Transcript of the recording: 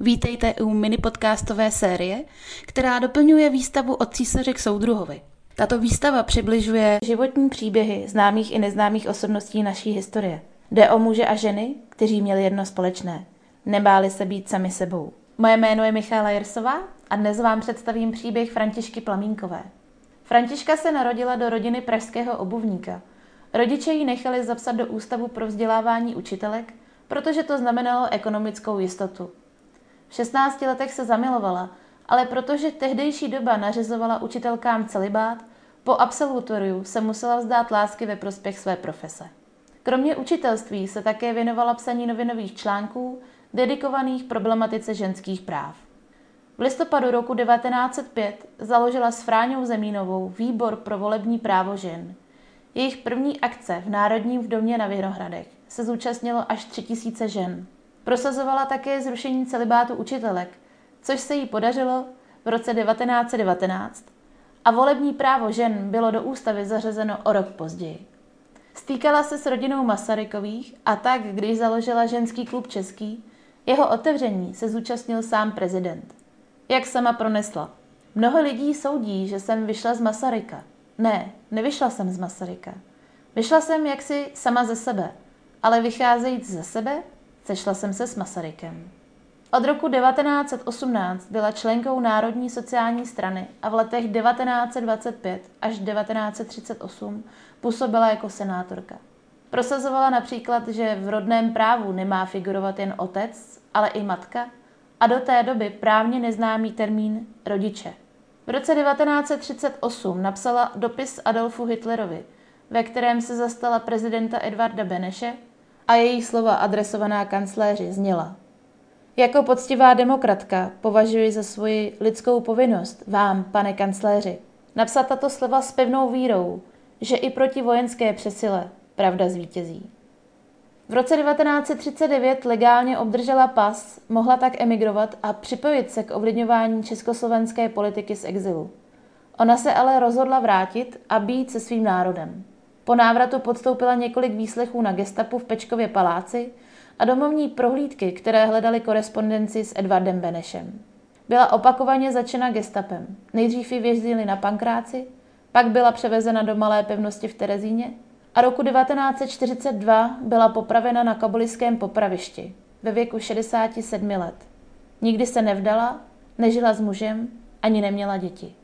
Vítejte u mini podcastové série, která doplňuje výstavu od císaře k soudruhovi. Tato výstava přibližuje životní příběhy známých i neznámých osobností naší historie. Jde o muže a ženy, kteří měli jedno společné. Nebáli se být sami sebou. Moje jméno je Michála Jersová a dnes vám představím příběh Františky Plamínkové. Františka se narodila do rodiny pražského obuvníka. Rodiče ji nechali zapsat do Ústavu pro vzdělávání učitelek, protože to znamenalo ekonomickou jistotu. V 16 letech se zamilovala, ale protože tehdejší doba nařizovala učitelkám celibát, po absolutoriu se musela vzdát lásky ve prospěch své profese. Kromě učitelství se také věnovala psaní novinových článků dedikovaných problematice ženských práv. V listopadu roku 1905 založila s Fráňou Zemínovou výbor pro volební právo žen. Jejich první akce v Národním domě na Vinohradech se zúčastnilo až 3000 žen. Prosazovala také zrušení celibátu učitelek, což se jí podařilo v roce 1919 a volební právo žen bylo do ústavy zařazeno o rok později. Stýkala se s rodinou Masarykových a tak, když založila ženský klub český, jeho otevření se zúčastnil sám prezident. Jak sama pronesla. Mnoho lidí soudí, že jsem vyšla z Masaryka. Ne, nevyšla jsem z Masaryka. Vyšla jsem jaksi sama ze sebe, ale vycházejíc ze sebe, Sešla jsem se s Masarykem. Od roku 1918 byla členkou Národní sociální strany a v letech 1925 až 1938 působila jako senátorka. Prosazovala například, že v rodném právu nemá figurovat jen otec, ale i matka a do té doby právně neznámý termín rodiče. V roce 1938 napsala dopis Adolfu Hitlerovi, ve kterém se zastala prezidenta Edvarda Beneše a její slova adresovaná kancléři zněla. Jako poctivá demokratka považuji za svoji lidskou povinnost vám, pane kancléři, napsat tato slova s pevnou vírou, že i proti vojenské přesile pravda zvítězí. V roce 1939 legálně obdržela pas, mohla tak emigrovat a připojit se k ovlivňování československé politiky z exilu. Ona se ale rozhodla vrátit a být se svým národem. Po návratu podstoupila několik výslechů na gestapu v Pečkově paláci a domovní prohlídky, které hledali korespondenci s Edvardem Benešem. Byla opakovaně začena gestapem. Nejdřív ji vězili na Pankráci, pak byla převezena do malé pevnosti v Terezíně a roku 1942 byla popravena na kabulském popravišti ve věku 67 let. Nikdy se nevdala, nežila s mužem, ani neměla děti.